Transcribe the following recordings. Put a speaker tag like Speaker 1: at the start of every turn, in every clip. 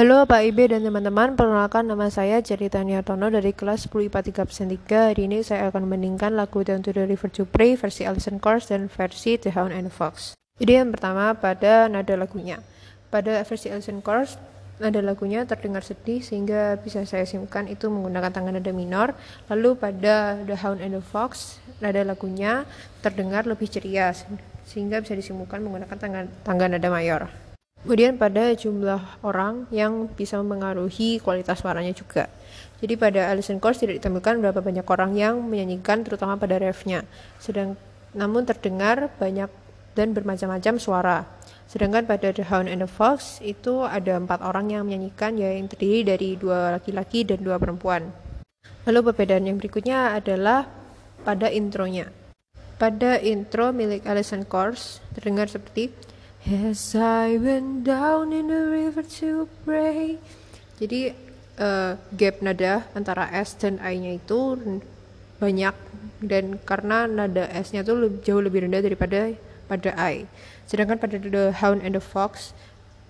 Speaker 1: Halo Pak Ibe dan teman-teman, perkenalkan nama saya Cerita Niartono dari kelas 10 IPA 3 persen 3. Hari ini saya akan membandingkan lagu Down to the River to Pray versi Alison Kors dan versi The Hound and Fox. Jadi yang pertama pada nada lagunya. Pada versi Alison Kors, nada lagunya terdengar sedih sehingga bisa saya simpulkan itu menggunakan tangan nada minor. Lalu pada The Hound and the Fox, nada lagunya terdengar lebih ceria sehingga bisa disimpulkan menggunakan tangan, tangga nada mayor. Kemudian pada jumlah orang yang bisa mempengaruhi kualitas suaranya juga. Jadi pada Alison Kors tidak ditemukan berapa banyak orang yang menyanyikan terutama pada refnya. Sedang namun terdengar banyak dan bermacam-macam suara. Sedangkan pada The Hound and the Fox itu ada empat orang yang menyanyikan yang terdiri dari dua laki-laki dan dua perempuan. Lalu perbedaan yang berikutnya adalah pada intronya. Pada intro milik Alison Kors terdengar seperti As I went down in the river to pray. Jadi uh, gap nada antara S dan I-nya itu banyak dan karena nada S-nya tuh lebih, jauh lebih rendah daripada pada I. Sedangkan pada The Hound and the Fox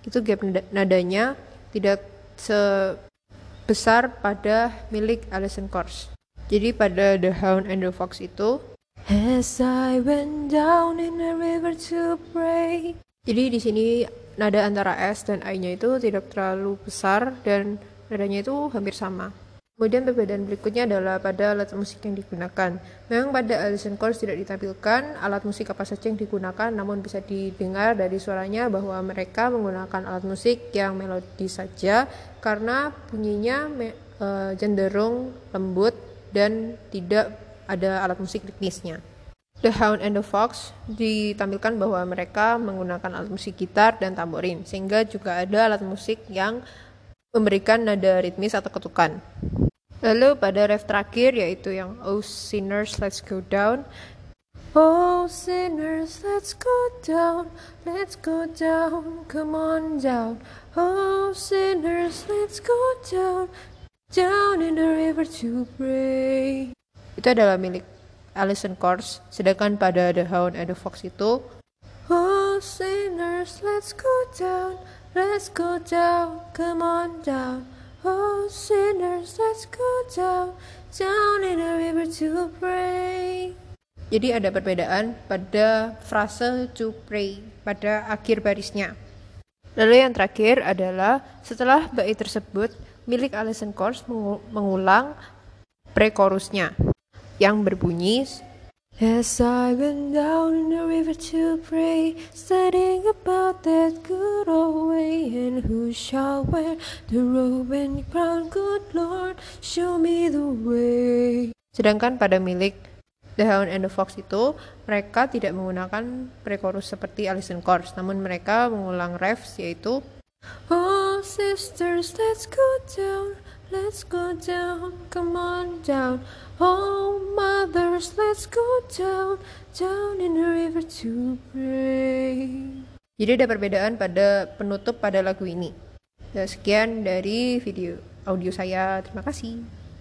Speaker 1: itu gap nada, nadanya tidak sebesar pada milik Alison Kors. Jadi pada The Hound and the Fox itu As I went down in the river to pray jadi di sini nada antara S dan I-nya itu tidak terlalu besar dan nadanya itu hampir sama. Kemudian perbedaan berikutnya adalah pada alat musik yang digunakan. Memang pada Alison Kors tidak ditampilkan alat musik apa saja yang digunakan, namun bisa didengar dari suaranya bahwa mereka menggunakan alat musik yang melodi saja karena bunyinya e, cenderung lembut dan tidak ada alat musik ritmisnya. The Hound and the Fox ditampilkan bahwa mereka menggunakan alat musik gitar dan tamborin, sehingga juga ada alat musik yang memberikan nada ritmis atau ketukan. Lalu pada ref terakhir yaitu yang Oh Sinners Let's Go Down. Oh sinners let's go down, let's go down, come on down. Oh sinners let's go down, down in the river to pray. Itu adalah milik Alison Kors, sedangkan pada The Hound and the Fox itu Oh sinners, let's go down, let's go down, come on down. Oh sinners, let's go down, down in the river to pray. Jadi ada perbedaan pada frase to pray pada akhir barisnya. Lalu yang terakhir adalah setelah bait tersebut milik Alison Kors mengulang pre-chorusnya yang berbunyi As I went down in the river to pray, studying about that good old way, and who shall wear the robe and crown, good Lord, show me the way. Sedangkan pada milik The Hound and the Fox itu, mereka tidak menggunakan pre-chorus seperti Alison Kors, namun mereka mengulang refs yaitu Oh sisters, let's go down, let's go down, come on down. Oh mothers, let's go down, down in the river to pray. Jadi ada perbedaan pada penutup pada lagu ini. Dan sekian dari video audio saya. Terima kasih.